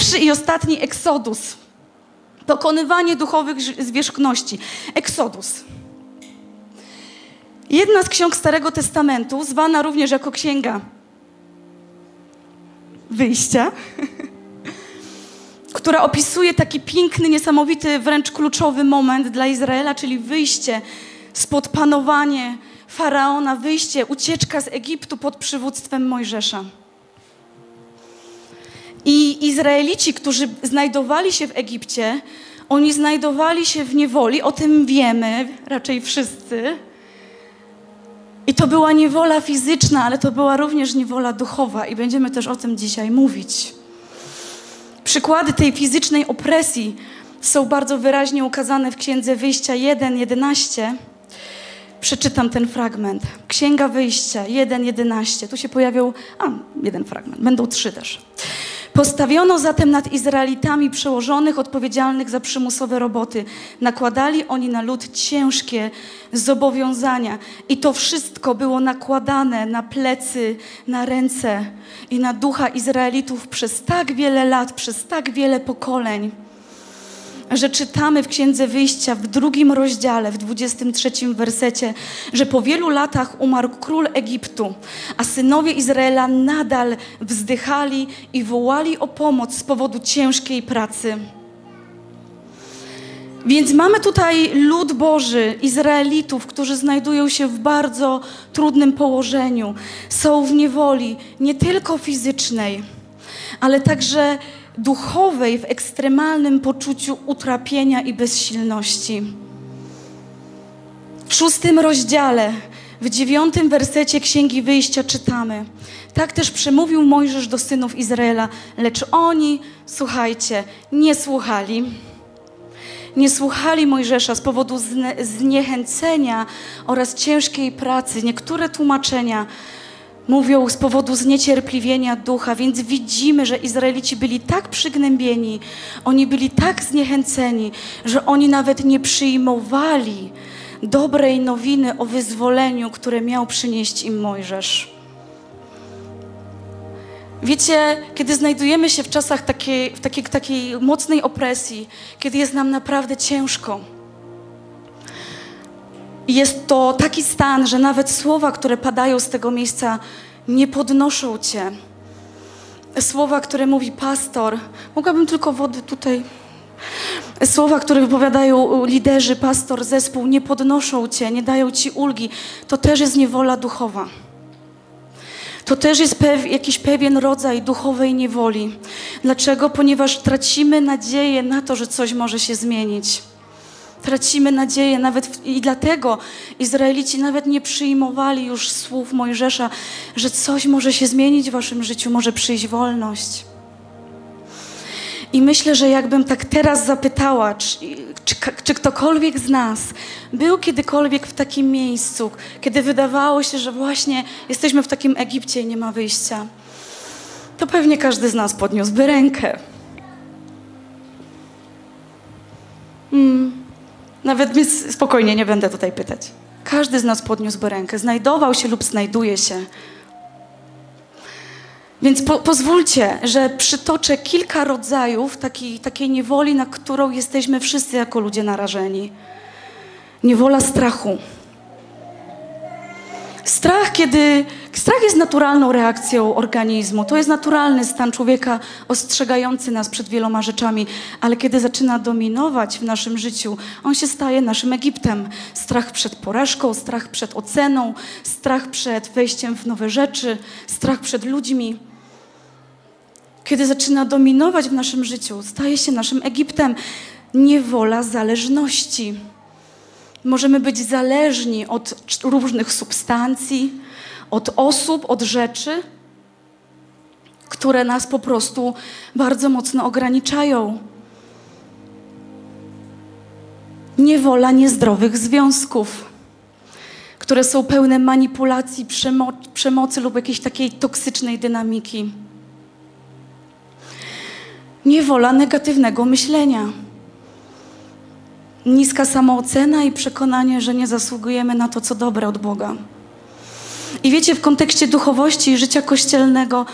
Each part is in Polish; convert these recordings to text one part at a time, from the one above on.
Pierwszy i ostatni eksodus. Pokonywanie duchowych zwierzchności. Eksodus. Jedna z ksiąg Starego Testamentu, zwana również jako księga wyjścia, która opisuje taki piękny, niesamowity, wręcz kluczowy moment dla Izraela, czyli wyjście spod panowania faraona, wyjście, ucieczka z Egiptu pod przywództwem Mojżesza. I Izraelici, którzy znajdowali się w Egipcie, oni znajdowali się w niewoli, o tym wiemy, raczej wszyscy. I to była niewola fizyczna, ale to była również niewola duchowa, i będziemy też o tym dzisiaj mówić. Przykłady tej fizycznej opresji są bardzo wyraźnie ukazane w Księdze Wyjścia 1:11. Przeczytam ten fragment. Księga Wyjścia 1:11. Tu się pojawił, a, jeden fragment, będą trzy też. Postawiono zatem nad Izraelitami przełożonych odpowiedzialnych za przymusowe roboty. Nakładali oni na lud ciężkie zobowiązania i to wszystko było nakładane na plecy, na ręce i na ducha Izraelitów przez tak wiele lat, przez tak wiele pokoleń że czytamy w Księdze Wyjścia w drugim rozdziale, w 23 wersecie, że po wielu latach umarł król Egiptu, a synowie Izraela nadal wzdychali i wołali o pomoc z powodu ciężkiej pracy. Więc mamy tutaj lud Boży, Izraelitów, którzy znajdują się w bardzo trudnym położeniu. Są w niewoli nie tylko fizycznej, ale także duchowej w ekstremalnym poczuciu utrapienia i bezsilności. W szóstym rozdziale, w dziewiątym wersecie Księgi Wyjścia czytamy: Tak też przemówił Mojżesz do synów Izraela, lecz oni, słuchajcie, nie słuchali. Nie słuchali Mojżesza z powodu zniechęcenia oraz ciężkiej pracy. Niektóre tłumaczenia mówią z powodu zniecierpliwienia ducha, więc widzimy, że Izraelici byli tak przygnębieni, oni byli tak zniechęceni, że oni nawet nie przyjmowali dobrej nowiny o wyzwoleniu, które miał przynieść im Mojżesz. Wiecie, kiedy znajdujemy się w czasach takiej, w takiej, takiej mocnej opresji, kiedy jest nam naprawdę ciężko, jest to taki stan, że nawet słowa, które padają z tego miejsca, nie podnoszą cię. Słowa, które mówi pastor, mogłabym tylko wody tutaj. Słowa, które wypowiadają liderzy, pastor, zespół, nie podnoszą cię, nie dają ci ulgi. To też jest niewola duchowa. To też jest pew, jakiś pewien rodzaj duchowej niewoli. Dlaczego? Ponieważ tracimy nadzieję na to, że coś może się zmienić. Tracimy nadzieję nawet w, i dlatego Izraelici nawet nie przyjmowali już słów Mojżesza, że coś może się zmienić w waszym życiu, może przyjść wolność. I myślę, że jakbym tak teraz zapytała, czy, czy, czy, ktokolwiek z nas był kiedykolwiek w takim miejscu, kiedy wydawało się, że właśnie jesteśmy w takim Egipcie i nie ma wyjścia, to pewnie każdy z nas podniósłby rękę. Hmm. Nawet więc spokojnie, nie będę tutaj pytać. Każdy z nas podniósłby rękę, znajdował się lub znajduje się. Więc po, pozwólcie, że przytoczę kilka rodzajów takiej, takiej niewoli, na którą jesteśmy wszyscy jako ludzie narażeni. Niewola strachu. Strach, kiedy. Strach jest naturalną reakcją organizmu. To jest naturalny stan człowieka ostrzegający nas przed wieloma rzeczami, ale kiedy zaczyna dominować w naszym życiu, on się staje naszym Egiptem. Strach przed porażką, strach przed oceną, strach przed wejściem w nowe rzeczy, strach przed ludźmi. Kiedy zaczyna dominować w naszym życiu, staje się naszym Egiptem. Niewola zależności. Możemy być zależni od różnych substancji, od osób, od rzeczy, które nas po prostu bardzo mocno ograniczają. Niewola niezdrowych związków, które są pełne manipulacji, przemo przemocy lub jakiejś takiej toksycznej dynamiki. Niewola negatywnego myślenia niska samoocena i przekonanie, że nie zasługujemy na to, co dobre od Boga. I wiecie, w kontekście duchowości i życia kościelnego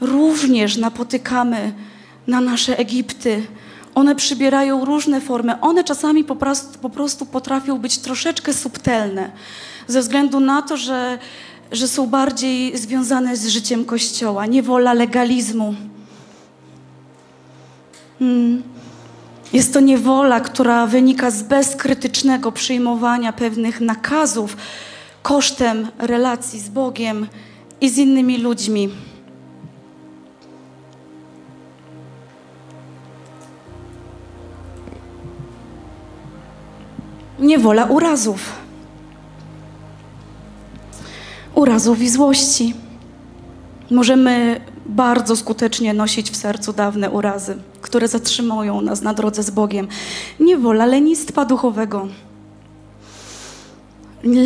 również napotykamy na nasze Egipty. One przybierają różne formy. One czasami po prostu, po prostu potrafią być troszeczkę subtelne, ze względu na to, że, że są bardziej związane z życiem Kościoła. Niewola legalizmu. Hmm. Jest to niewola, która wynika z bezkrytycznego przyjmowania pewnych nakazów kosztem relacji z Bogiem i z innymi ludźmi. Niewola urazów. Urazów i złości. Możemy bardzo skutecznie nosić w sercu dawne urazy, które zatrzymują nas na drodze z Bogiem. Niewola lenistwa duchowego.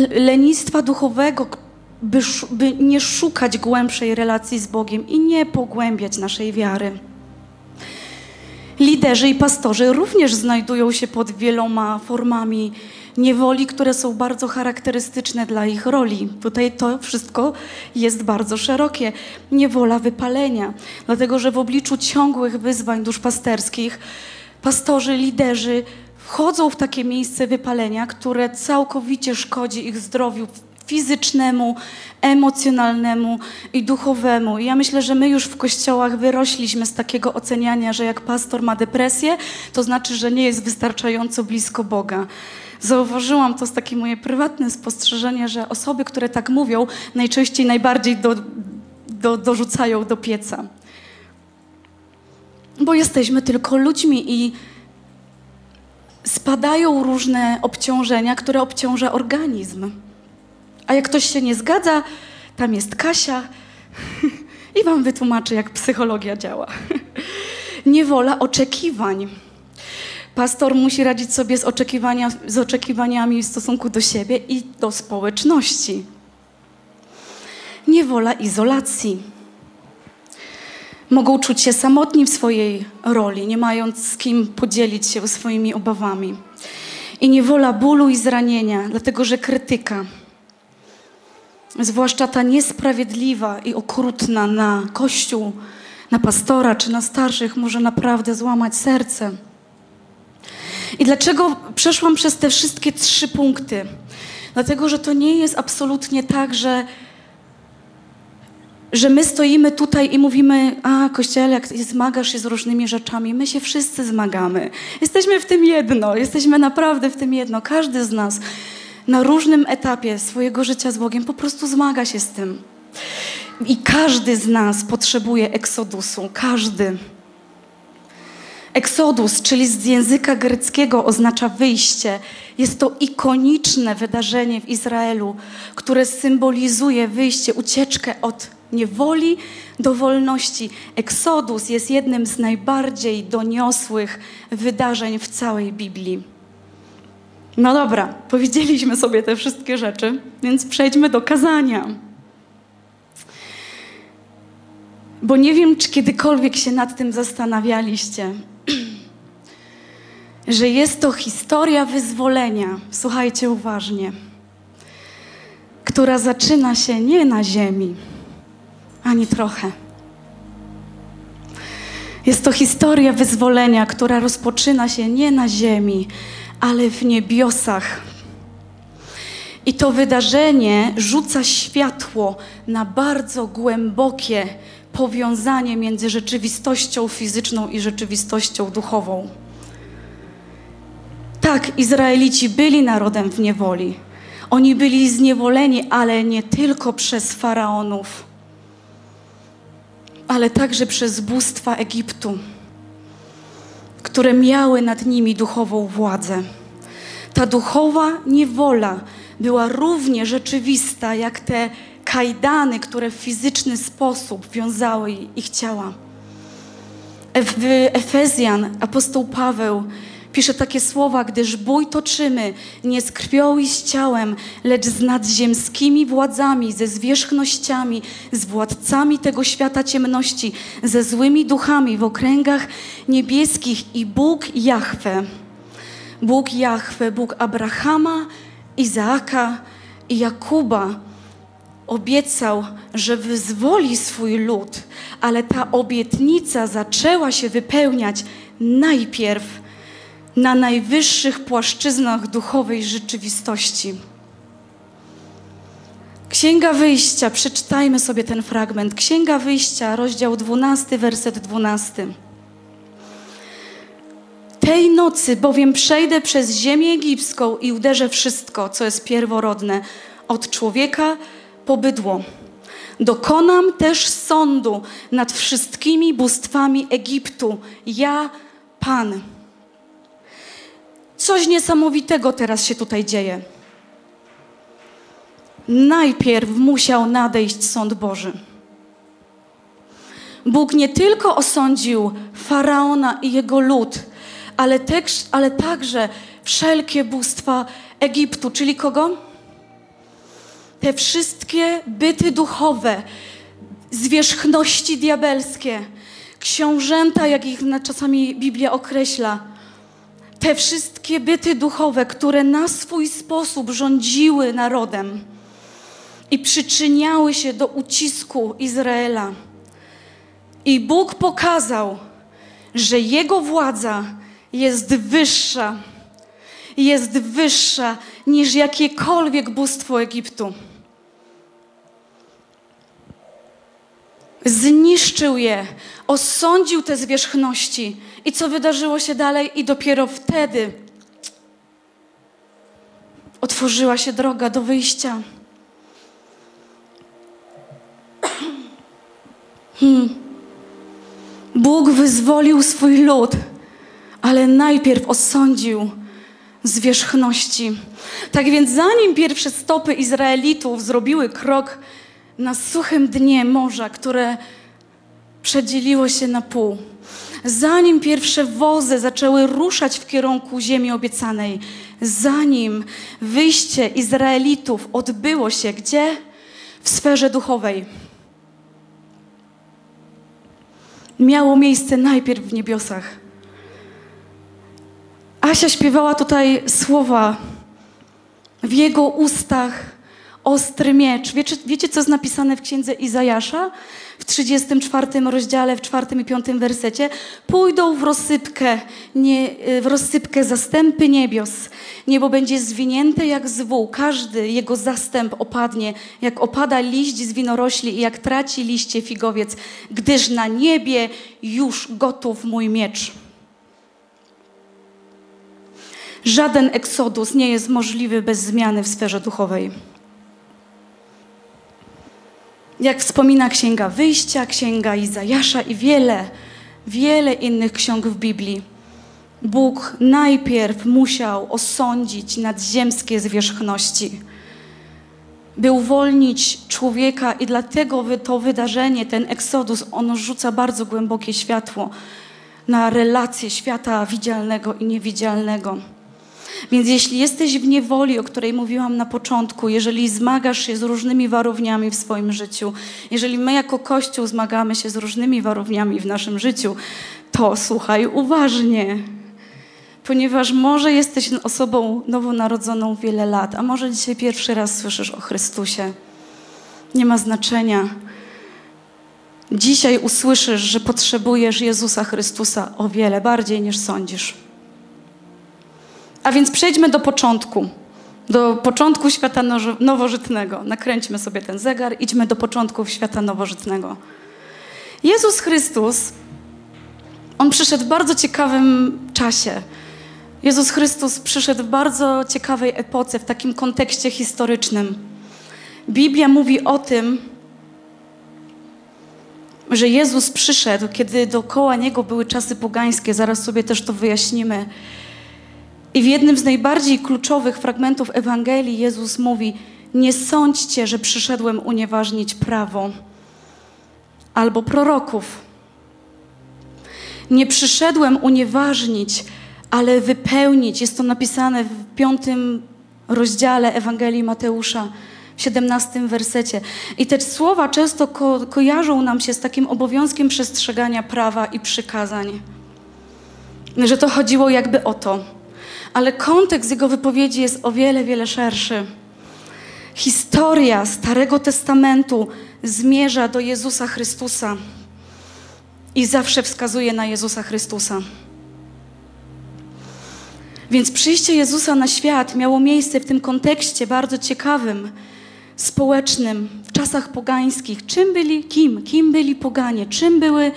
Lenistwa duchowego, by, by nie szukać głębszej relacji z Bogiem i nie pogłębiać naszej wiary. Liderzy i pastorzy również znajdują się pod wieloma formami niewoli, które są bardzo charakterystyczne dla ich roli. Tutaj to wszystko jest bardzo szerokie. Niewola wypalenia, dlatego że w obliczu ciągłych wyzwań duszpasterskich pastorzy, liderzy wchodzą w takie miejsce wypalenia, które całkowicie szkodzi ich zdrowiu fizycznemu, emocjonalnemu i duchowemu. I ja myślę, że my już w kościołach wyrośliśmy z takiego oceniania, że jak pastor ma depresję, to znaczy, że nie jest wystarczająco blisko Boga. Zauważyłam to z takie moje prywatne spostrzeżenie, że osoby, które tak mówią, najczęściej najbardziej do, do, dorzucają do pieca. Bo jesteśmy tylko ludźmi i spadają różne obciążenia, które obciąża organizm. A jak ktoś się nie zgadza, tam jest Kasia i wam wytłumaczy, jak psychologia działa. Niewola oczekiwań. Pastor musi radzić sobie z, oczekiwania, z oczekiwaniami w stosunku do siebie i do społeczności. Niewola izolacji. Mogą czuć się samotni w swojej roli, nie mając z kim podzielić się swoimi obawami. I niewola bólu i zranienia, dlatego że krytyka, zwłaszcza ta niesprawiedliwa i okrutna na Kościół, na pastora czy na starszych, może naprawdę złamać serce. I dlaczego przeszłam przez te wszystkie trzy punkty? Dlatego, że to nie jest absolutnie tak, że, że my stoimy tutaj i mówimy, a Kościele, jak zmagasz się z różnymi rzeczami, my się wszyscy zmagamy. Jesteśmy w tym jedno, jesteśmy naprawdę w tym jedno. Każdy z nas na różnym etapie swojego życia z Bogiem po prostu zmaga się z tym. I każdy z nas potrzebuje eksodusu, każdy. Eksodus, czyli z języka greckiego oznacza wyjście. Jest to ikoniczne wydarzenie w Izraelu, które symbolizuje wyjście, ucieczkę od niewoli do wolności. Eksodus jest jednym z najbardziej doniosłych wydarzeń w całej Biblii. No dobra, powiedzieliśmy sobie te wszystkie rzeczy, więc przejdźmy do kazania. Bo nie wiem, czy kiedykolwiek się nad tym zastanawialiście, że jest to historia wyzwolenia. Słuchajcie uważnie. Która zaczyna się nie na ziemi, ani trochę. Jest to historia wyzwolenia, która rozpoczyna się nie na ziemi, ale w niebiosach. I to wydarzenie rzuca światło na bardzo głębokie powiązanie między rzeczywistością fizyczną i rzeczywistością duchową. Tak, Izraelici byli narodem w niewoli. Oni byli zniewoleni, ale nie tylko przez faraonów, ale także przez bóstwa Egiptu które miały nad nimi duchową władzę. Ta duchowa niewola była równie rzeczywista jak te kajdany, które w fizyczny sposób wiązały ich ciała. W Efezjan apostoł Paweł pisze takie słowa, gdyż bój toczymy nie z krwią i z ciałem, lecz z nadziemskimi władzami, ze zwierzchnościami, z władcami tego świata ciemności, ze złymi duchami w okręgach niebieskich i Bóg Jahwe. Bóg Jahwe, Bóg Abrahama, Izaaka i Jakuba obiecał, że wyzwoli swój lud, ale ta obietnica zaczęła się wypełniać najpierw na najwyższych płaszczyznach duchowej rzeczywistości. Księga Wyjścia, przeczytajmy sobie ten fragment. Księga Wyjścia, rozdział 12, werset 12. Tej nocy bowiem przejdę przez ziemię egipską i uderzę wszystko, co jest pierworodne, od człowieka po bydło. Dokonam też sądu nad wszystkimi bóstwami Egiptu. Ja, Pan. Coś niesamowitego teraz się tutaj dzieje. Najpierw musiał nadejść sąd Boży. Bóg nie tylko osądził faraona i jego lud, ale, ale także wszelkie bóstwa Egiptu, czyli kogo? Te wszystkie byty duchowe, zwierzchności diabelskie, książęta, jak ich czasami Biblia określa, te wszystkie byty duchowe, które na swój sposób rządziły narodem i przyczyniały się do ucisku Izraela. I Bóg pokazał, że Jego władza jest wyższa, jest wyższa niż jakiekolwiek bóstwo Egiptu. Zniszczył je, osądził te zwierzchności. I co wydarzyło się dalej? I dopiero wtedy otworzyła się droga do wyjścia. Hmm. Bóg wyzwolił swój lud, ale najpierw osądził zwierzchności. Tak więc, zanim pierwsze stopy Izraelitów zrobiły krok na suchym dnie morza, które przedzieliło się na pół, zanim pierwsze wozy zaczęły ruszać w kierunku ziemi obiecanej, zanim wyjście Izraelitów odbyło się gdzie? W sferze duchowej. Miało miejsce najpierw w niebiosach. Asia śpiewała tutaj słowa w jego ustach ostry miecz. Wiecie, wiecie, co jest napisane w księdze Izajasza? W 34 rozdziale, w 4 i 5 wersecie. Pójdą w rozsypkę, nie, w rozsypkę zastępy niebios. Niebo będzie zwinięte jak z wół. Każdy jego zastęp opadnie, jak opada liść z winorośli i jak traci liście figowiec, gdyż na niebie już gotów mój miecz. Żaden eksodus nie jest możliwy bez zmiany w sferze duchowej. Jak wspomina Księga Wyjścia, Księga Izajasza i wiele, wiele innych ksiąg w Biblii, Bóg najpierw musiał osądzić nadziemskie zwierzchności, by uwolnić człowieka i dlatego to wydarzenie, ten eksodus, ono rzuca bardzo głębokie światło na relacje świata widzialnego i niewidzialnego. Więc jeśli jesteś w niewoli, o której mówiłam na początku, jeżeli zmagasz się z różnymi warowniami w swoim życiu, jeżeli my jako Kościół zmagamy się z różnymi warowniami w naszym życiu, to słuchaj uważnie. Ponieważ może jesteś osobą nowonarodzoną wiele lat, a może dzisiaj pierwszy raz słyszysz o Chrystusie. Nie ma znaczenia. Dzisiaj usłyszysz, że potrzebujesz Jezusa Chrystusa o wiele bardziej niż sądzisz. A więc przejdźmy do początku, do początku świata nowożytnego. Nakręćmy sobie ten zegar, idźmy do początków świata nowożytnego. Jezus Chrystus, On przyszedł w bardzo ciekawym czasie. Jezus Chrystus przyszedł w bardzo ciekawej epoce, w takim kontekście historycznym. Biblia mówi o tym, że Jezus przyszedł, kiedy dookoła Niego były czasy pogańskie. Zaraz sobie też to wyjaśnimy. I w jednym z najbardziej kluczowych fragmentów Ewangelii Jezus mówi: Nie sądźcie, że przyszedłem unieważnić prawo albo proroków. Nie przyszedłem unieważnić, ale wypełnić. Jest to napisane w piątym rozdziale Ewangelii Mateusza, w 17 wersecie. I te słowa często ko kojarzą nam się z takim obowiązkiem przestrzegania prawa i przykazań. Że to chodziło jakby o to ale kontekst jego wypowiedzi jest o wiele, wiele szerszy. Historia Starego Testamentu zmierza do Jezusa Chrystusa i zawsze wskazuje na Jezusa Chrystusa. Więc przyjście Jezusa na świat miało miejsce w tym kontekście bardzo ciekawym, społecznym, w czasach pogańskich. Czym byli, kim? Kim byli poganie? Czym były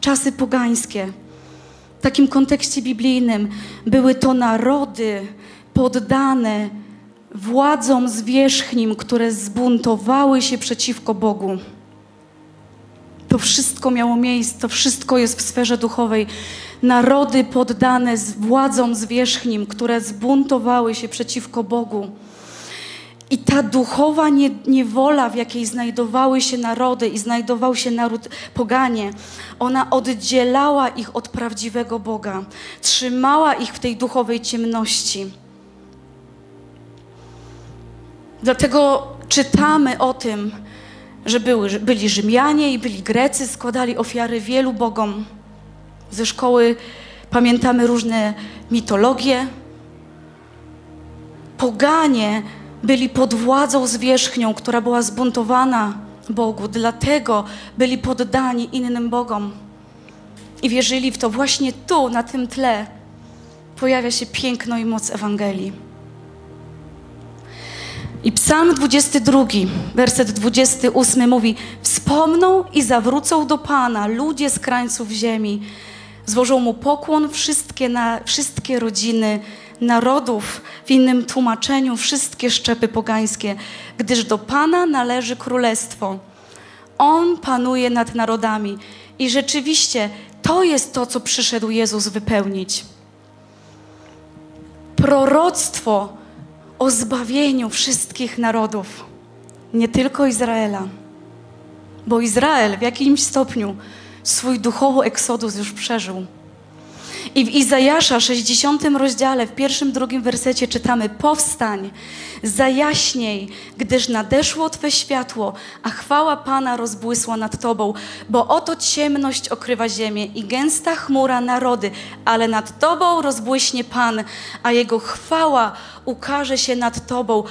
czasy pogańskie? Takim kontekście biblijnym były to narody poddane władzom zwierzchnim, które zbuntowały się przeciwko Bogu. To wszystko miało miejsce, to wszystko jest w sferze duchowej. Narody poddane władzom zwierzchnim, które zbuntowały się przeciwko Bogu. I ta duchowa nie, niewola, w jakiej znajdowały się narody i znajdował się naród poganie, ona oddzielała ich od prawdziwego Boga, trzymała ich w tej duchowej ciemności. Dlatego czytamy o tym, że były, byli Rzymianie i byli Grecy, składali ofiary wielu bogom. Ze szkoły pamiętamy różne mitologie. Poganie byli pod władzą zwierzchnią, która była zbuntowana Bogu, dlatego byli poddani innym bogom. I wierzyli w to. Właśnie tu, na tym tle, pojawia się piękno i moc Ewangelii. I Psalm 22, werset 28 mówi: Wspomną i zawrócą do Pana ludzie z krańców ziemi. Złożą mu pokłon wszystkie, na, wszystkie rodziny narodów, w innym tłumaczeniu wszystkie szczepy pogańskie, gdyż do Pana należy królestwo. On panuje nad narodami. I rzeczywiście to jest to, co przyszedł Jezus wypełnić. Proroctwo o zbawieniu wszystkich narodów, nie tylko Izraela. Bo Izrael w jakimś stopniu swój duchowy eksodus już przeżył. I w Izajasza 60 rozdziale, w pierwszym, drugim wersecie czytamy: Powstań, zajaśniej, gdyż nadeszło Twe światło, a chwała Pana rozbłysła nad Tobą, bo oto ciemność okrywa ziemię i gęsta chmura narody, ale nad Tobą rozbłyśnie Pan, a Jego chwała ukaże się nad Tobą.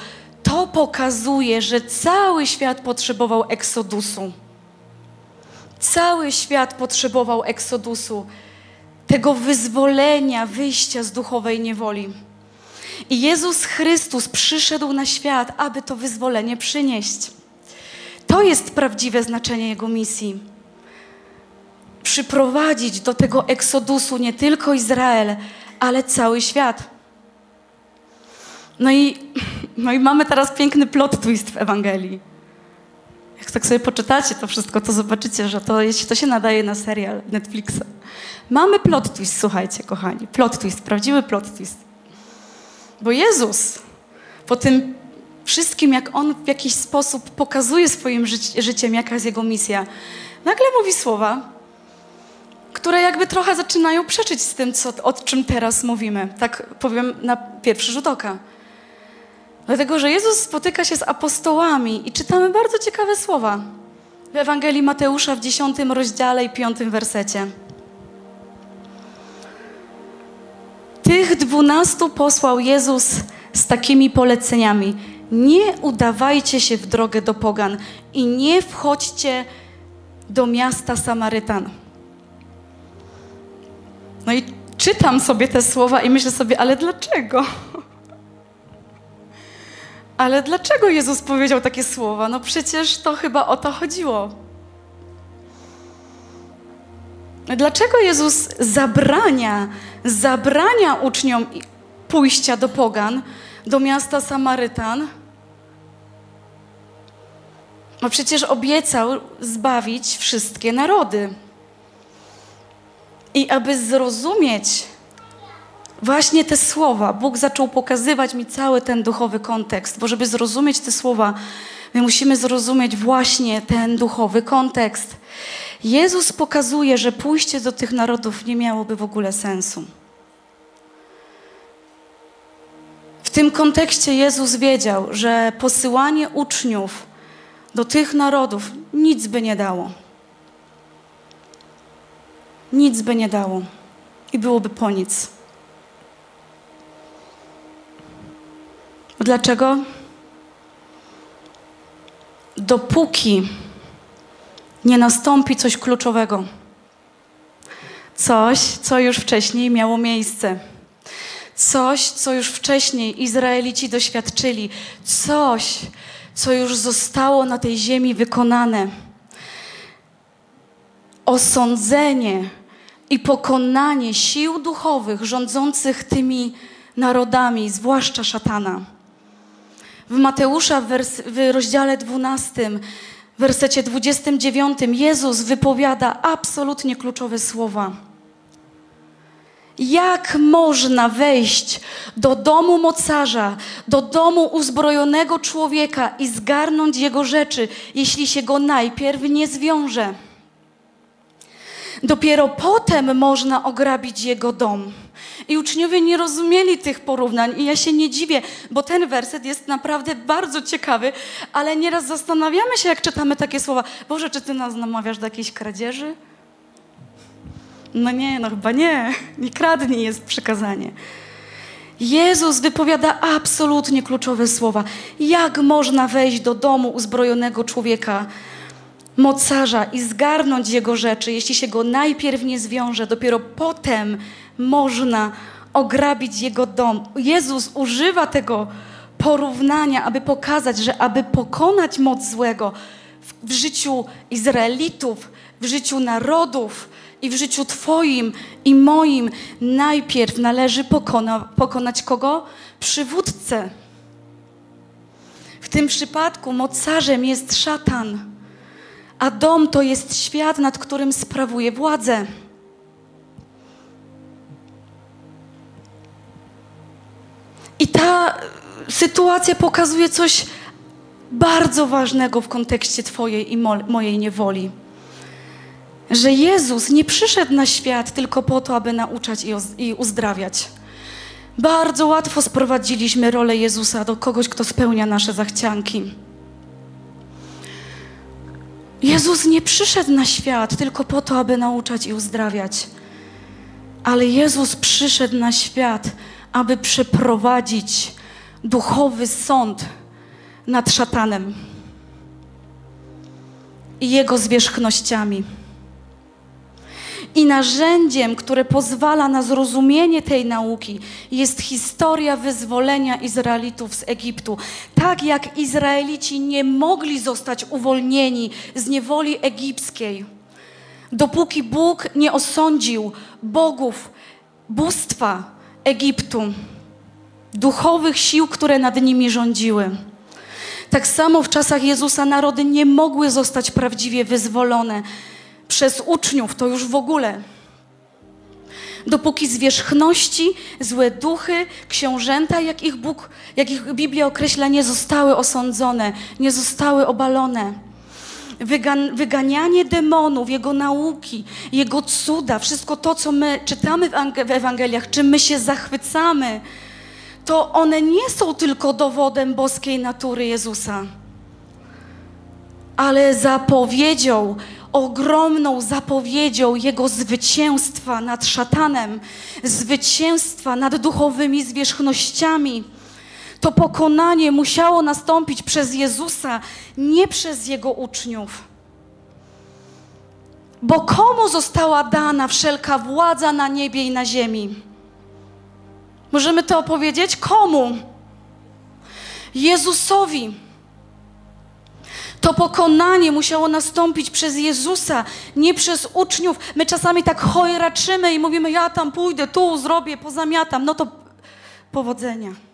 To pokazuje, że cały świat potrzebował eksodusu. Cały świat potrzebował eksodusu tego wyzwolenia, wyjścia z duchowej niewoli. I Jezus Chrystus przyszedł na świat, aby to wyzwolenie przynieść. To jest prawdziwe znaczenie Jego misji. Przyprowadzić do tego eksodusu nie tylko Izrael, ale cały świat. No i, no i mamy teraz piękny plot twist w Ewangelii. Jak tak sobie poczytacie to wszystko, to zobaczycie, że to, to się nadaje na serial Netflixa. Mamy plot twist, słuchajcie, kochani. Plot twist, prawdziwy plot twist. Bo Jezus po tym wszystkim, jak On w jakiś sposób pokazuje swoim ży życiem, jaka jest Jego misja, nagle mówi słowa, które jakby trochę zaczynają przeczyć z tym, co, o czym teraz mówimy. Tak powiem na pierwszy rzut oka. Dlatego, że Jezus spotyka się z apostołami i czytamy bardzo ciekawe słowa w Ewangelii Mateusza w 10 rozdziale i 5 wersecie. Tych dwunastu posłał Jezus z takimi poleceniami. Nie udawajcie się w drogę do pogan i nie wchodźcie do miasta Samarytan. No i czytam sobie te słowa i myślę sobie, ale dlaczego? Ale dlaczego Jezus powiedział takie słowa? No przecież to chyba o to chodziło. Dlaczego Jezus zabrania, zabrania uczniom pójścia do pogan, do miasta Samarytan? No przecież obiecał zbawić wszystkie narody. I aby zrozumieć właśnie te słowa, Bóg zaczął pokazywać mi cały ten duchowy kontekst, bo żeby zrozumieć te słowa, my musimy zrozumieć właśnie ten duchowy kontekst. Jezus pokazuje, że pójście do tych narodów nie miałoby w ogóle sensu. W tym kontekście Jezus wiedział, że posyłanie uczniów do tych narodów nic by nie dało. Nic by nie dało i byłoby po nic. Dlaczego? Dopóki nie nastąpi coś kluczowego, coś, co już wcześniej miało miejsce. Coś, co już wcześniej Izraelici doświadczyli, coś, co już zostało na tej ziemi wykonane. Osądzenie i pokonanie sił duchowych rządzących tymi narodami, zwłaszcza szatana. W Mateusza w, wers- w rozdziale 12, w wersecie 29 Jezus wypowiada absolutnie kluczowe słowa. Jak można wejść do domu mocarza, do domu uzbrojonego człowieka i zgarnąć jego rzeczy, jeśli się go najpierw nie zwiąże? Dopiero potem można ograbić jego dom. I uczniowie nie rozumieli tych porównań, i ja się nie dziwię, bo ten werset jest naprawdę bardzo ciekawy, ale nieraz zastanawiamy się, jak czytamy takie słowa. Boże, czy ty nas namawiasz do jakiejś kradzieży? No nie, no chyba nie. Nie kradnij jest przykazanie. Jezus wypowiada absolutnie kluczowe słowa. Jak można wejść do domu uzbrojonego człowieka, mocarza i zgarnąć jego rzeczy, jeśli się go najpierw nie zwiąże, dopiero potem można ograbić jego dom. Jezus używa tego porównania, aby pokazać, że aby pokonać moc złego w, w życiu Izraelitów, w życiu narodów, i w życiu Twoim i moim najpierw należy pokona, pokonać kogo? Przywódcę. W tym przypadku mocarzem jest szatan, a dom to jest świat, nad którym sprawuje władzę. I ta sytuacja pokazuje coś bardzo ważnego w kontekście Twojej i mojej niewoli że Jezus nie przyszedł na świat tylko po to, aby nauczać i uzdrawiać. Bardzo łatwo sprowadziliśmy rolę Jezusa do kogoś, kto spełnia nasze zachcianki. Jezus nie przyszedł na świat tylko po to, aby nauczać i uzdrawiać. Ale Jezus przyszedł na świat, aby przeprowadzić duchowy sąd nad szatanem i jego zwierzchnościami. I narzędziem, które pozwala na zrozumienie tej nauki, jest historia wyzwolenia Izraelitów z Egiptu. Tak jak Izraelici nie mogli zostać uwolnieni z niewoli egipskiej, dopóki Bóg nie osądził bogów, bóstwa Egiptu, duchowych sił, które nad nimi rządziły. Tak samo w czasach Jezusa narody nie mogły zostać prawdziwie wyzwolone przez uczniów to już w ogóle. Dopóki zwierzchności, złe duchy, książęta, jak ich Bóg, jak ich Biblia określa, nie zostały osądzone, nie zostały obalone. Wygan, wyganianie demonów, Jego nauki, Jego cuda, wszystko to, co my czytamy w Ewangeliach, czym my się zachwycamy, to one nie są tylko dowodem boskiej natury Jezusa, ale zapowiedzią ogromną zapowiedzią Jego zwycięstwa nad szatanem, zwycięstwa nad duchowymi zwierzchnościami. To pokonanie musiało nastąpić przez Jezusa, nie przez Jego uczniów. Bo komu została dana wszelka władza na niebie i na ziemi? Możemy to opowiedzieć? Komu? Jezusowi. To pokonanie musiało nastąpić przez Jezusa, nie przez uczniów. My czasami tak chojraczymy i mówimy, ja tam pójdę, tu zrobię, pozamiatam. No to powodzenia.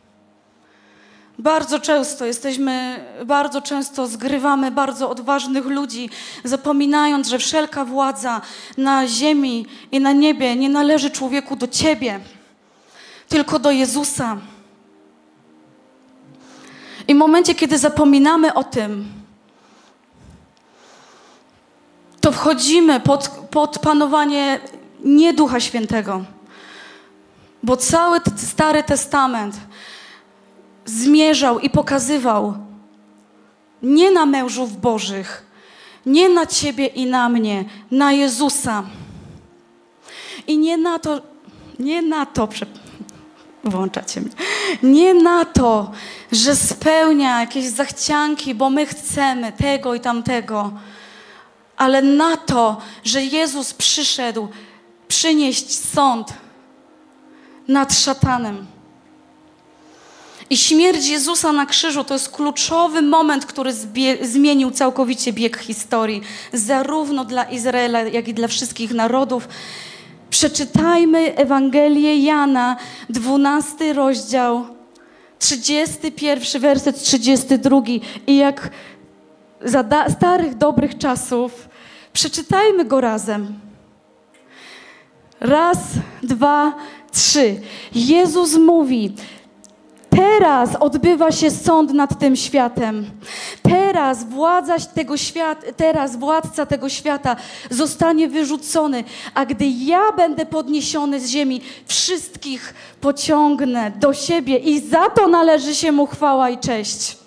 Bardzo często jesteśmy, bardzo często zgrywamy bardzo odważnych ludzi, zapominając, że wszelka władza na ziemi i na niebie nie należy człowieku do ciebie, tylko do Jezusa. I w momencie, kiedy zapominamy o tym, to wchodzimy pod, pod panowanie nie Ducha Świętego. Bo cały Stary Testament zmierzał i pokazywał nie na mężów Bożych, nie na Ciebie i na mnie, na Jezusa. I nie na to, nie na to, Włączacie mnie. Nie na to, że spełnia jakieś zachcianki, bo my chcemy tego i tamtego, ale na to, że Jezus przyszedł przynieść sąd nad szatanem. I śmierć Jezusa na krzyżu to jest kluczowy moment, który zmienił całkowicie bieg historii, zarówno dla Izraela, jak i dla wszystkich narodów. Przeczytajmy Ewangelię Jana, 12 rozdział, 31 werset, 32. I jak za starych, dobrych czasów, przeczytajmy go razem. Raz, dwa, trzy. Jezus mówi: Teraz odbywa się sąd nad tym światem. Teraz władza tego świata, teraz władca tego świata zostanie wyrzucony, a gdy ja będę podniesiony z ziemi, wszystkich pociągnę do siebie i za to należy się mu chwała i cześć.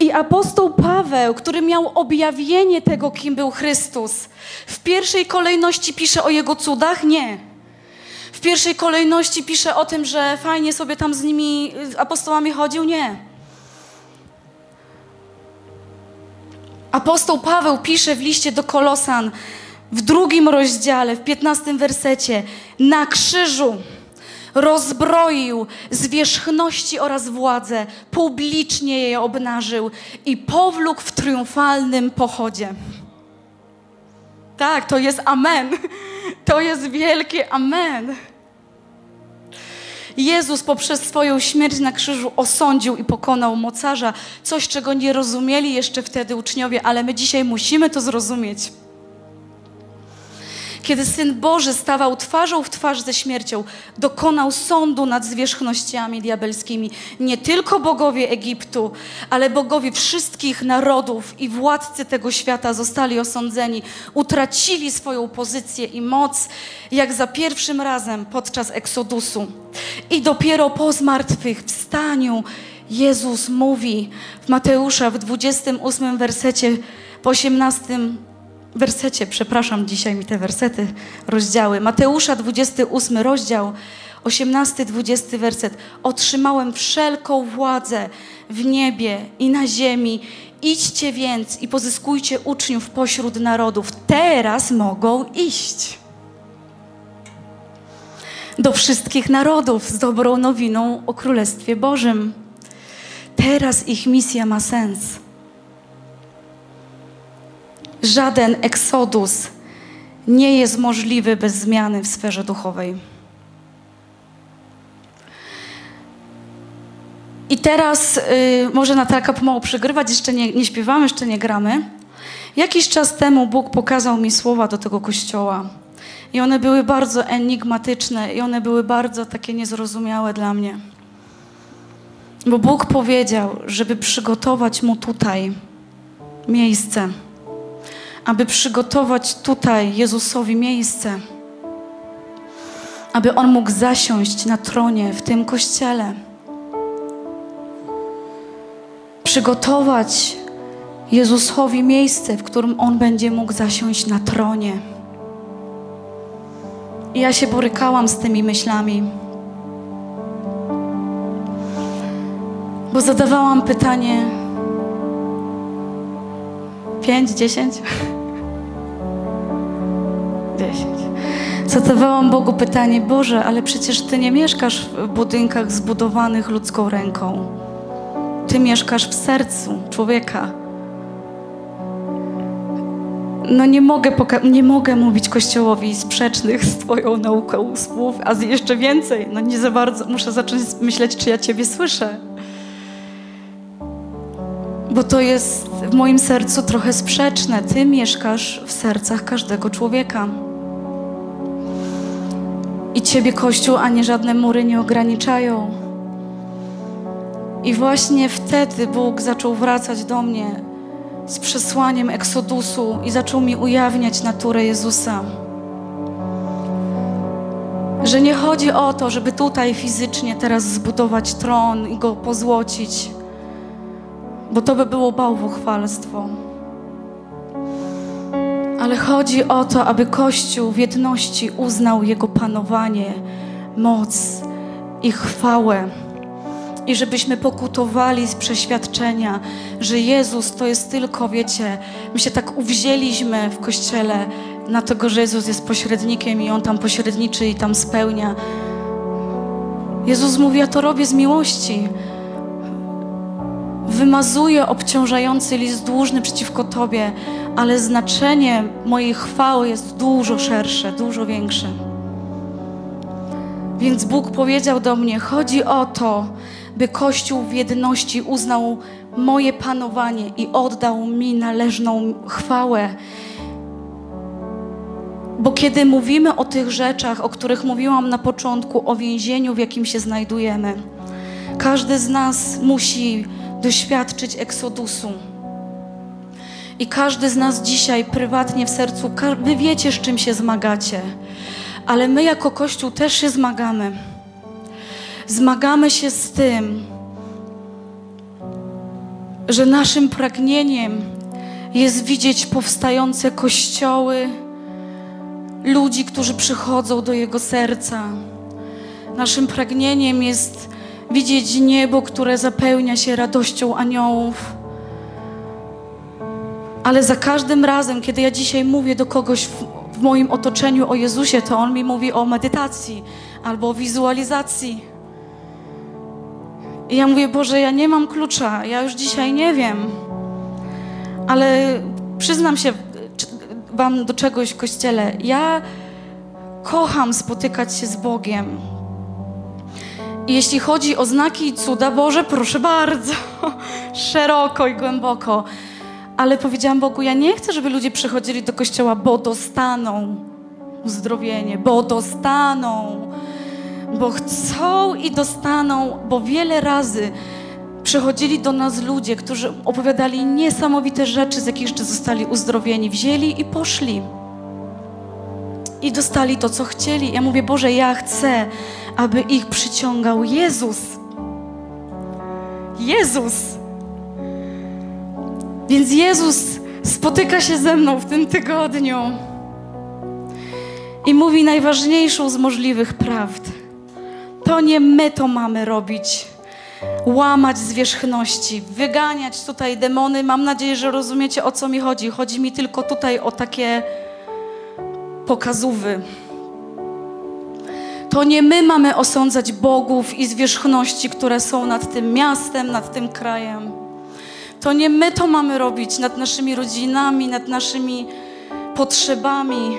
I apostoł Paweł, który miał objawienie tego, kim był Chrystus, w pierwszej kolejności pisze o jego cudach? Nie w pierwszej kolejności pisze o tym, że fajnie sobie tam z nimi, z apostołami chodził? Nie. Apostoł Paweł pisze w liście do Kolosan w drugim rozdziale, w piętnastym wersecie, na krzyżu rozbroił zwierzchności oraz władzę, publicznie je obnażył i powlókł w triumfalnym pochodzie. Tak, to jest amen. To jest wielkie amen. Jezus poprzez swoją śmierć na krzyżu osądził i pokonał mocarza, coś czego nie rozumieli jeszcze wtedy uczniowie, ale my dzisiaj musimy to zrozumieć kiedy Syn Boży stawał twarzą w twarz ze śmiercią, dokonał sądu nad zwierzchnościami diabelskimi. Nie tylko bogowie Egiptu, ale bogowie wszystkich narodów i władcy tego świata zostali osądzeni, utracili swoją pozycję i moc, jak za pierwszym razem podczas Eksodusu. I dopiero po zmartwychwstaniu Jezus mówi w Mateusza w 28 wersecie, w 18 wersecie, przepraszam, dzisiaj mi te wersety, rozdziały. Mateusza, 28 rozdział, 18-20 werset. Otrzymałem wszelką władzę w niebie i na ziemi. Idźcie więc i pozyskujcie uczniów pośród narodów. Teraz mogą iść. Do wszystkich narodów z dobrą nowiną o Królestwie Bożym. Teraz ich misja ma sens. Żaden eksodus nie jest możliwy bez zmiany w sferze duchowej. I teraz y, może Natalka pomału przegrywać, jeszcze nie, nie śpiewamy, jeszcze nie gramy. Jakiś czas temu Bóg pokazał mi słowa do tego kościoła. I one były bardzo enigmatyczne i one były bardzo takie niezrozumiałe dla mnie. Bo Bóg powiedział, żeby przygotować mu tutaj miejsce aby przygotować tutaj Jezusowi miejsce, aby On mógł zasiąść na tronie w tym kościele. Przygotować Jezusowi miejsce, w którym On będzie mógł zasiąść na tronie. I ja się borykałam z tymi myślami. Bo zadawałam pytanie, Pięć, dziesięć? Dziesięć. Zadawałam Bogu pytanie, Boże, ale przecież Ty nie mieszkasz w budynkach zbudowanych ludzką ręką. Ty mieszkasz w sercu człowieka. No nie mogę, nie mogę mówić Kościołowi sprzecznych z Twoją nauką słów, a jeszcze więcej, no nie za bardzo, muszę zacząć myśleć, czy ja Ciebie słyszę bo to jest w moim sercu trochę sprzeczne. Ty mieszkasz w sercach każdego człowieka. I Ciebie, Kościół, ani żadne mury nie ograniczają. I właśnie wtedy Bóg zaczął wracać do mnie z przesłaniem Eksodusu i zaczął mi ujawniać naturę Jezusa. Że nie chodzi o to, żeby tutaj fizycznie teraz zbudować tron i go pozłocić bo to by było bałwochwalstwo. Ale chodzi o to, aby Kościół w jedności uznał Jego panowanie, moc i chwałę. I żebyśmy pokutowali z przeświadczenia, że Jezus to jest tylko, wiecie, my się tak uwzięliśmy w kościele na tego, że Jezus jest pośrednikiem i On tam pośredniczy i tam spełnia. Jezus mówi, ja to robię z miłości. Wymazuję obciążający list dłużny przeciwko Tobie, ale znaczenie mojej chwały jest dużo szersze, dużo większe. Więc Bóg powiedział do mnie: Chodzi o to, by Kościół w jedności uznał moje panowanie i oddał mi należną chwałę. Bo kiedy mówimy o tych rzeczach, o których mówiłam na początku, o więzieniu, w jakim się znajdujemy, każdy z nas musi doświadczyć eksodusu. I każdy z nas dzisiaj prywatnie w sercu, wy wiecie, z czym się zmagacie, ale my jako Kościół też się zmagamy. Zmagamy się z tym, że naszym pragnieniem jest widzieć powstające kościoły, ludzi, którzy przychodzą do Jego serca. Naszym pragnieniem jest widzieć niebo, które zapełnia się radością aniołów. Ale za każdym razem, kiedy ja dzisiaj mówię do kogoś w, w moim otoczeniu o Jezusie, to on mi mówi o medytacji albo o wizualizacji. I ja mówię, Boże, ja nie mam klucza, ja już dzisiaj nie wiem. Ale przyznam się Wam do czegoś w kościele. Ja kocham spotykać się z Bogiem. Jeśli chodzi o znaki i cuda, Boże, proszę bardzo, szeroko i głęboko. Ale powiedziałam Bogu, ja nie chcę, żeby ludzie przychodzili do kościoła, bo dostaną uzdrowienie, bo dostaną bo chcą i dostaną, bo wiele razy przychodzili do nas ludzie, którzy opowiadali niesamowite rzeczy, z jakich zostali uzdrowieni. Wzięli i poszli. I dostali to, co chcieli. Ja mówię, Boże, ja chcę, aby ich przyciągał Jezus. Jezus. Więc Jezus spotyka się ze mną w tym tygodniu i mówi najważniejszą z możliwych prawd. To nie my to mamy robić. Łamać zwierzchności, wyganiać tutaj demony. Mam nadzieję, że rozumiecie o co mi chodzi. Chodzi mi tylko tutaj o takie pokazówy. To nie my mamy osądzać bogów i zwierzchności, które są nad tym miastem, nad tym krajem. To nie my to mamy robić nad naszymi rodzinami, nad naszymi potrzebami.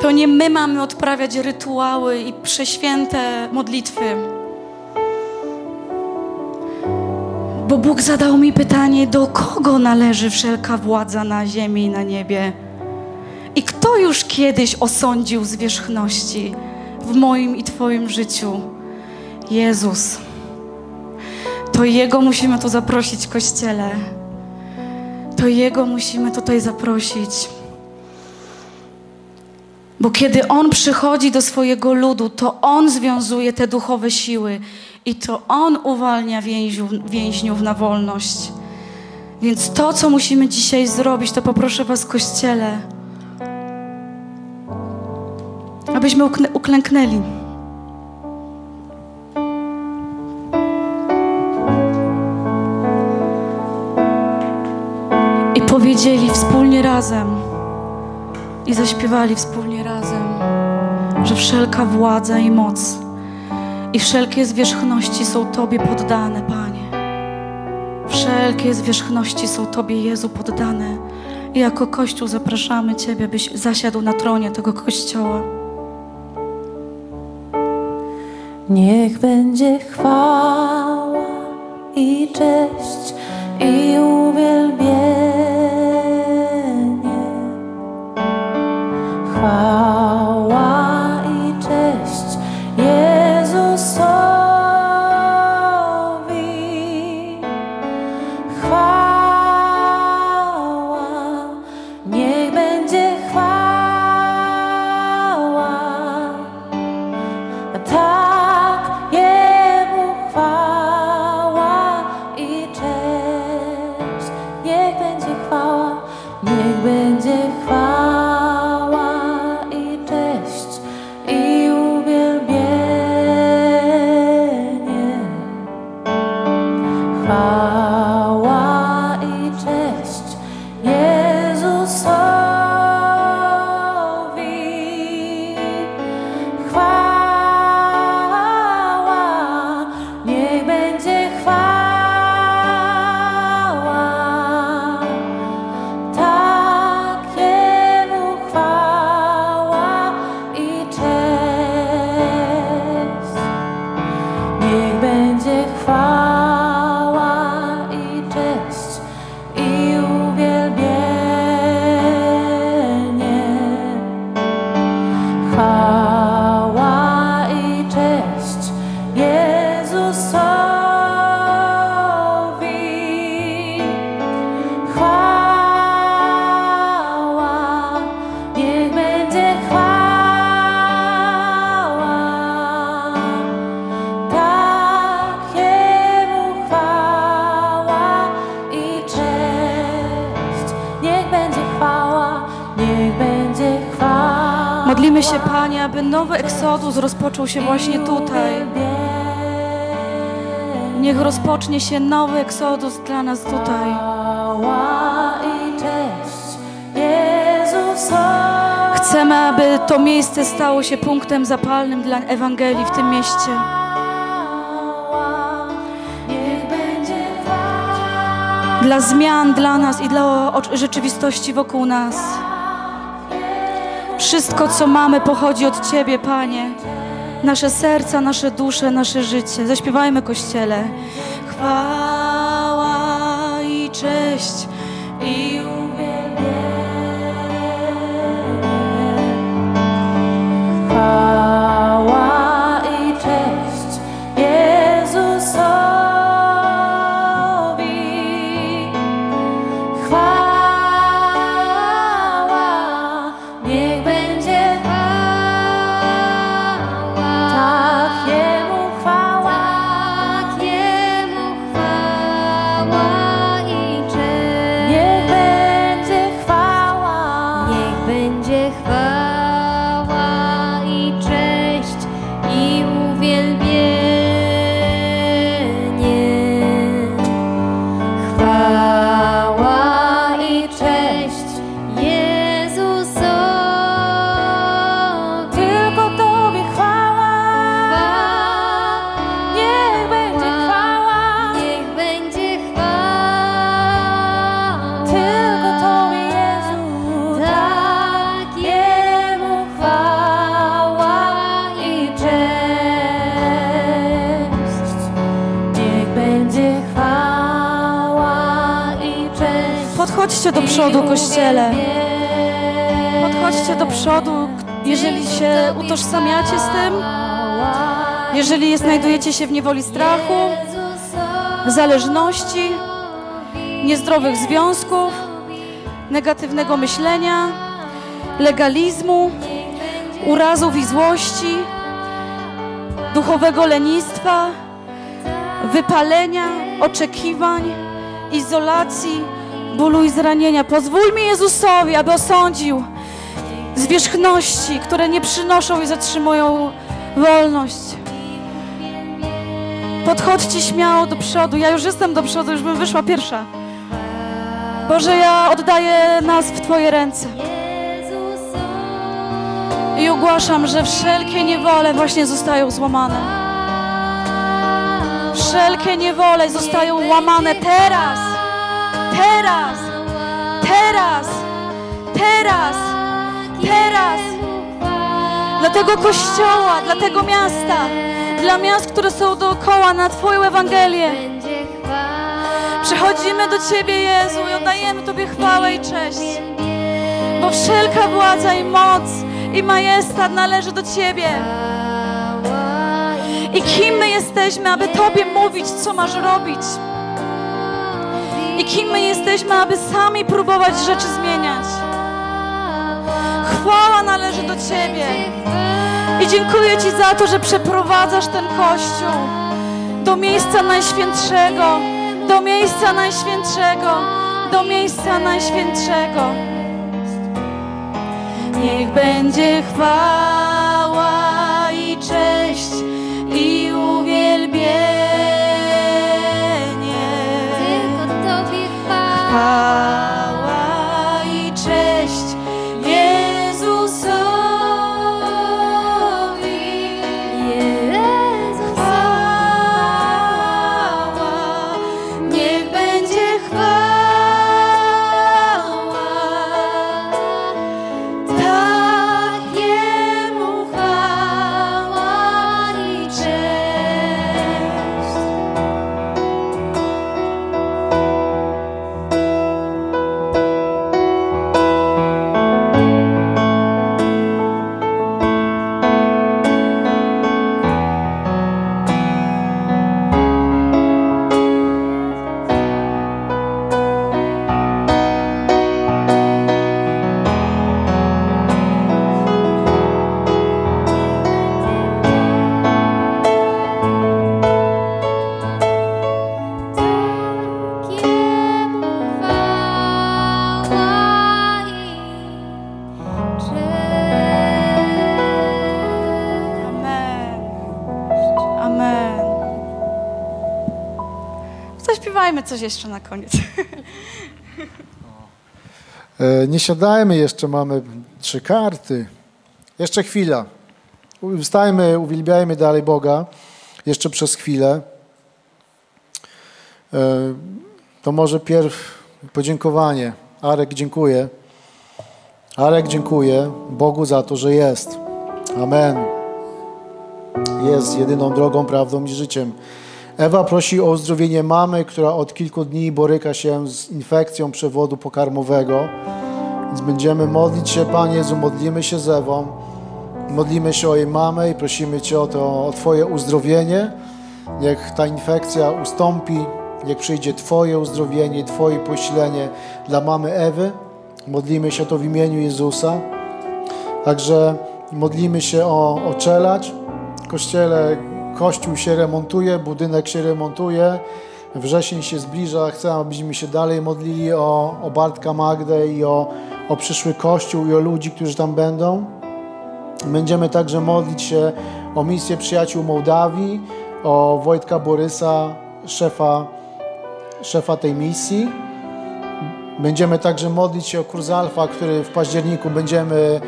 To nie my mamy odprawiać rytuały i prześwięte modlitwy. Bo Bóg zadał mi pytanie, do kogo należy wszelka władza na ziemi i na niebie? I kto już kiedyś osądził zwierzchności w moim i Twoim życiu? Jezus. To Jego musimy tu zaprosić, Kościele. To Jego musimy tutaj zaprosić. Bo kiedy On przychodzi do swojego ludu, to On związuje te duchowe siły i to On uwalnia więźniów, więźniów na wolność. Więc to, co musimy dzisiaj zrobić, to poproszę Was, Kościele, abyśmy uklęknęli. I powiedzieli wspólnie razem i zaśpiewali wspólnie razem, że wszelka władza i moc i wszelkie zwierzchności są Tobie poddane, Panie. Wszelkie zwierzchności są Tobie, Jezu, poddane. I jako Kościół zapraszamy Ciebie, byś zasiadł na tronie tego Kościoła. Niech będzie chwała i cześć i uwielbienie. Chwała się właśnie tutaj. Niech rozpocznie się nowy eksodus dla nas tutaj. Chcemy, aby to miejsce stało się punktem zapalnym dla Ewangelii w tym mieście. Dla zmian dla nas i dla rzeczywistości wokół nas. Wszystko, co mamy, pochodzi od Ciebie, Panie. Nasze serca, nasze dusze, nasze życie. Zaśpiewajmy Kościele. Chwała i cześć i Chwała Kościele. Podchodźcie do przodu, jeżeli się utożsamiacie z tym, jeżeli znajdujecie się w niewoli strachu, zależności, niezdrowych związków, negatywnego myślenia, legalizmu, urazów i złości, duchowego lenistwa, wypalenia, oczekiwań, izolacji, bólu i zranienia. Pozwól mi Jezusowi, aby osądził zwierzchności, które nie przynoszą i zatrzymują wolność. Podchodźcie śmiało do przodu. Ja już jestem do przodu, już bym wyszła pierwsza. Boże, ja oddaję nas w Twoje ręce i ogłaszam, że wszelkie niewole właśnie zostają złamane. Wszelkie niewole zostają łamane teraz, teraz, teraz, teraz, teraz. Dla tego kościoła, dla tego miasta, dla miast, które są dookoła na Twoją Ewangelię. Przychodzimy do Ciebie, Jezu, i oddajemy Tobie chwałę i cześć. Bo wszelka władza i moc i majestat należy do Ciebie. I kim my jesteśmy, aby Tobie mówić, co masz robić? I kim my jesteśmy, aby sami próbować rzeczy zmieniać? Chwała należy do Ciebie. I dziękuję Ci za to, że przeprowadzasz ten Kościół do miejsca najświętszego, do miejsca najświętszego, do miejsca najświętszego. Niech będzie chwała coś jeszcze na koniec. E, Nie siadajmy jeszcze, mamy trzy karty. Jeszcze chwila. Wstajmy, uwielbiajmy dalej Boga. Jeszcze przez chwilę. E, To może pierw podziękowanie. Arek, dziękuję. Arek, dziękuję Bogu za to, że jest. Amen. Jest jedyną drogą, prawdą i życiem. Ewa prosi o uzdrowienie mamy, która od kilku dni boryka się z infekcją przewodu pokarmowego. Więc będziemy modlić się, Panie Jezu, modlimy się z Ewą. Modlimy się o jej mamę i prosimy Cię o, to, o Twoje uzdrowienie. Niech ta infekcja ustąpi, niech przyjdzie Twoje uzdrowienie Twoje poślenie dla mamy Ewy. Modlimy się to w imieniu Jezusa. Także modlimy się o, o kościele kościół się remontuje, budynek się remontuje. Wrzesień się zbliża. Chcę, abyśmy się dalej modlili o, o Bartka Magdę i o, o przyszły kościół i o ludzi, którzy tam będą. Będziemy także modlić się o misję przyjaciół Mołdawii, o Wojtka Borysa, szefa, szefa tej misji. Będziemy także modlić się o kurs Alfa, który w październiku będziemy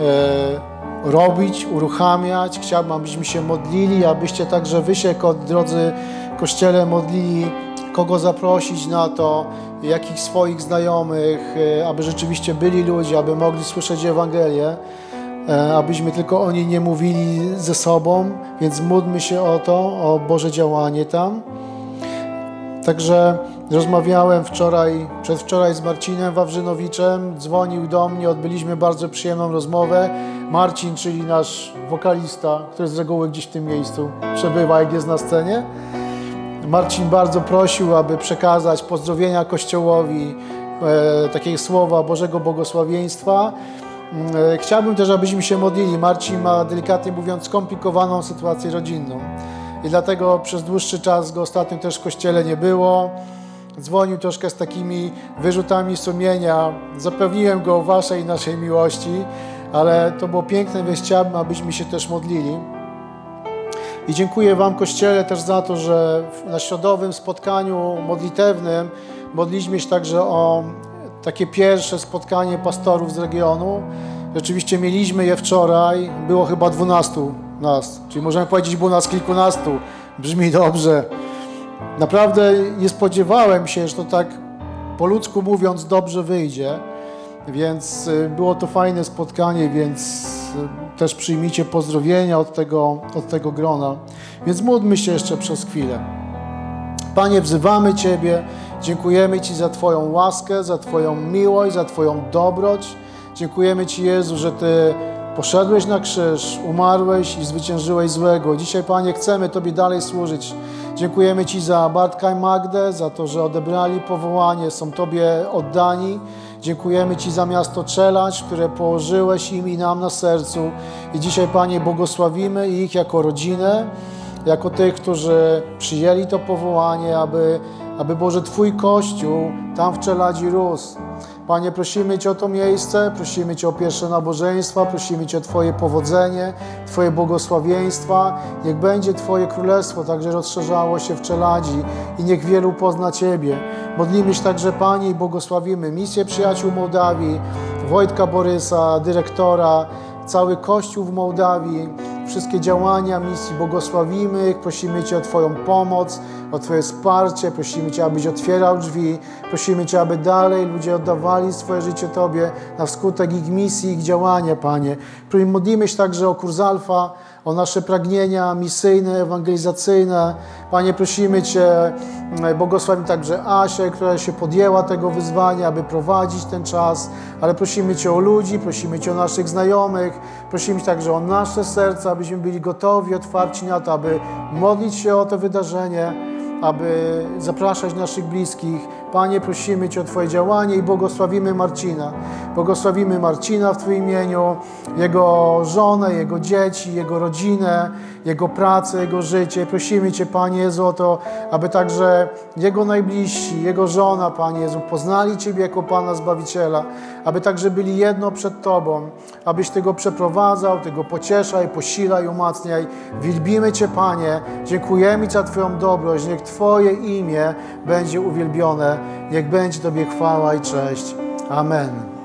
e, robić, uruchamiać. Chciałbym, abyśmy się modlili, abyście także wy się, drodzy Kościele, modlili, kogo zaprosić na to, jakich swoich znajomych, e, aby rzeczywiście byli ludzie, aby mogli słyszeć Ewangelię, e, abyśmy tylko o niej nie mówili ze sobą, więc módlmy się o to, o Boże działanie tam. Także rozmawiałem wczoraj, przedwczoraj z Marcinem Wawrzynowiczem, dzwonił do mnie, odbyliśmy bardzo przyjemną rozmowę. Marcin, czyli nasz wokalista, który z reguły gdzieś w tym miejscu przebywa, jak jest na scenie. Marcin bardzo prosił, aby przekazać pozdrowienia Kościołowi, e, takie słowa Bożego błogosławieństwa. E, Chciałbym też, abyśmy się modlili. Marcin ma, delikatnie mówiąc, skomplikowaną sytuację rodzinną. I dlatego przez dłuższy czas go ostatnio też w kościele nie było. Dzwonił troszkę z takimi wyrzutami sumienia. Zapewniłem go o waszej i naszej miłości, ale to było piękne, więc chciałbym, abyśmy się też modlili. I dziękuję Wam, Kościele, też za to, że na środowym spotkaniu modlitewnym modliliśmy się także o takie pierwsze spotkanie pastorów z regionu. Rzeczywiście mieliśmy je wczoraj, było chyba 12 nas, czyli możemy powiedzieć, było nas kilkunastu. Brzmi dobrze. Naprawdę nie spodziewałem się, że to tak po ludzku mówiąc dobrze wyjdzie, więc y, było to fajne spotkanie, więc y, też przyjmijcie pozdrowienia od tego, od tego grona. Więc módlmy się jeszcze przez chwilę. Panie, wzywamy Ciebie, dziękujemy Ci za Twoją łaskę, za Twoją miłość, za Twoją dobroć. Dziękujemy Ci, Jezu, że Ty poszedłeś na krzyż, umarłeś i zwyciężyłeś złego. Dzisiaj, Panie, chcemy Tobie dalej służyć. Dziękujemy Ci za Bartka i Magdę, za to, że odebrali powołanie, są Tobie oddani. Dziękujemy Ci za miasto Czelacz, które położyłeś im i nam na sercu. I dzisiaj, Panie, błogosławimy ich jako rodzinę jako tych, którzy przyjęli to powołanie, aby, aby Boże Twój Kościół tam w Czeladzi rósł. Panie, prosimy Cię o to miejsce, prosimy Cię o pierwsze nabożeństwa, prosimy Cię o Twoje powodzenie, Twoje błogosławieństwa. Niech będzie Twoje królestwo także rozszerzało się w Czeladzi i niech wielu pozna Ciebie. Modlimy się także, Panie, i błogosławimy misję przyjaciół Mołdawii, Wojtka Borysa, dyrektora, cały Kościół w Mołdawii, wszystkie działania misji błogosławimy prosimy Cię o Twoją pomoc, o Twoje wsparcie, prosimy Cię, abyś otwierał drzwi, prosimy Cię, aby dalej ludzie oddawali swoje życie Tobie na skutek ich misji, ich działania, Panie. Modlimy się także o kurs Alfa, o nasze pragnienia misyjne, ewangelizacyjne. Panie, prosimy Cię, błogosławimy także Asię, która się podjęła tego wyzwania, aby prowadzić ten czas, ale prosimy Cię o ludzi, prosimy Cię o naszych znajomych, prosimy Cię także o nasze serca, abyśmy byli gotowi, otwarci na to, aby modlić się o to wydarzenie, aby zapraszać naszych bliskich. Panie, prosimy Cię o Twoje działanie i błogosławimy Marcina. Błogosławimy Marcina w Twoim imieniu, jego żonę, jego dzieci, jego rodzinę, jego pracę, jego życie. Prosimy Cię, Panie Jezu, o to, aby także jego najbliżsi, jego żona, Panie Jezu, poznali Ciebie jako Pana Zbawiciela, aby także byli jedno przed Tobą, abyś Ty go przeprowadzał, Ty go pocieszaj, posilaj, umacniaj. Wielbimy Cię, Panie, dziękujemy Ci za Twoją dobroć, niech Twoje imię będzie uwielbione, niech będzie Tobie chwała i cześć. Amen.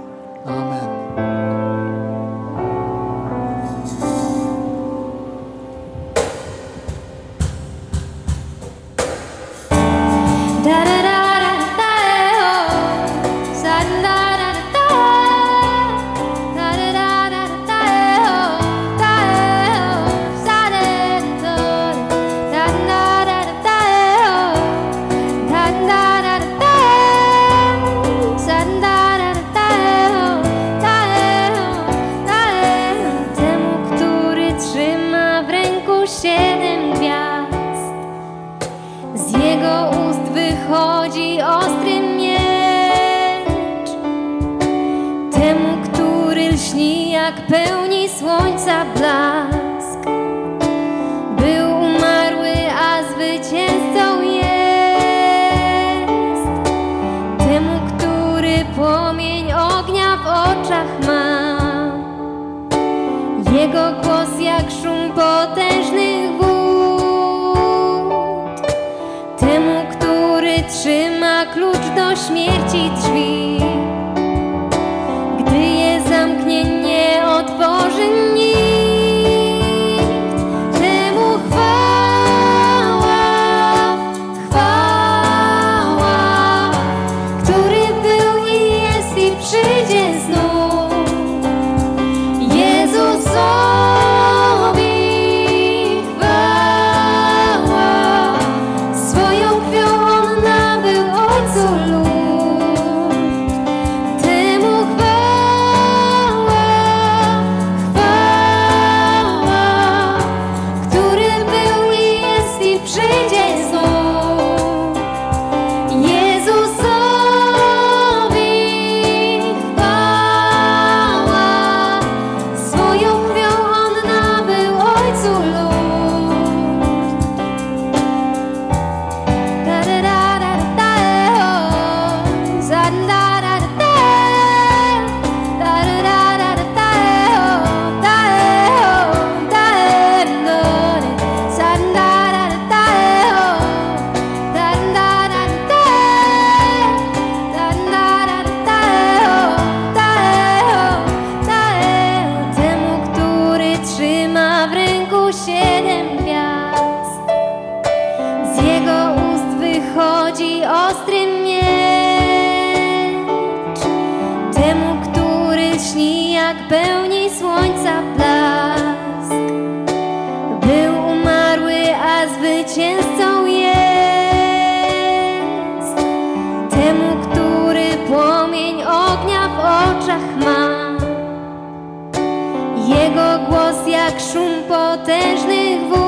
як шум потежних вод.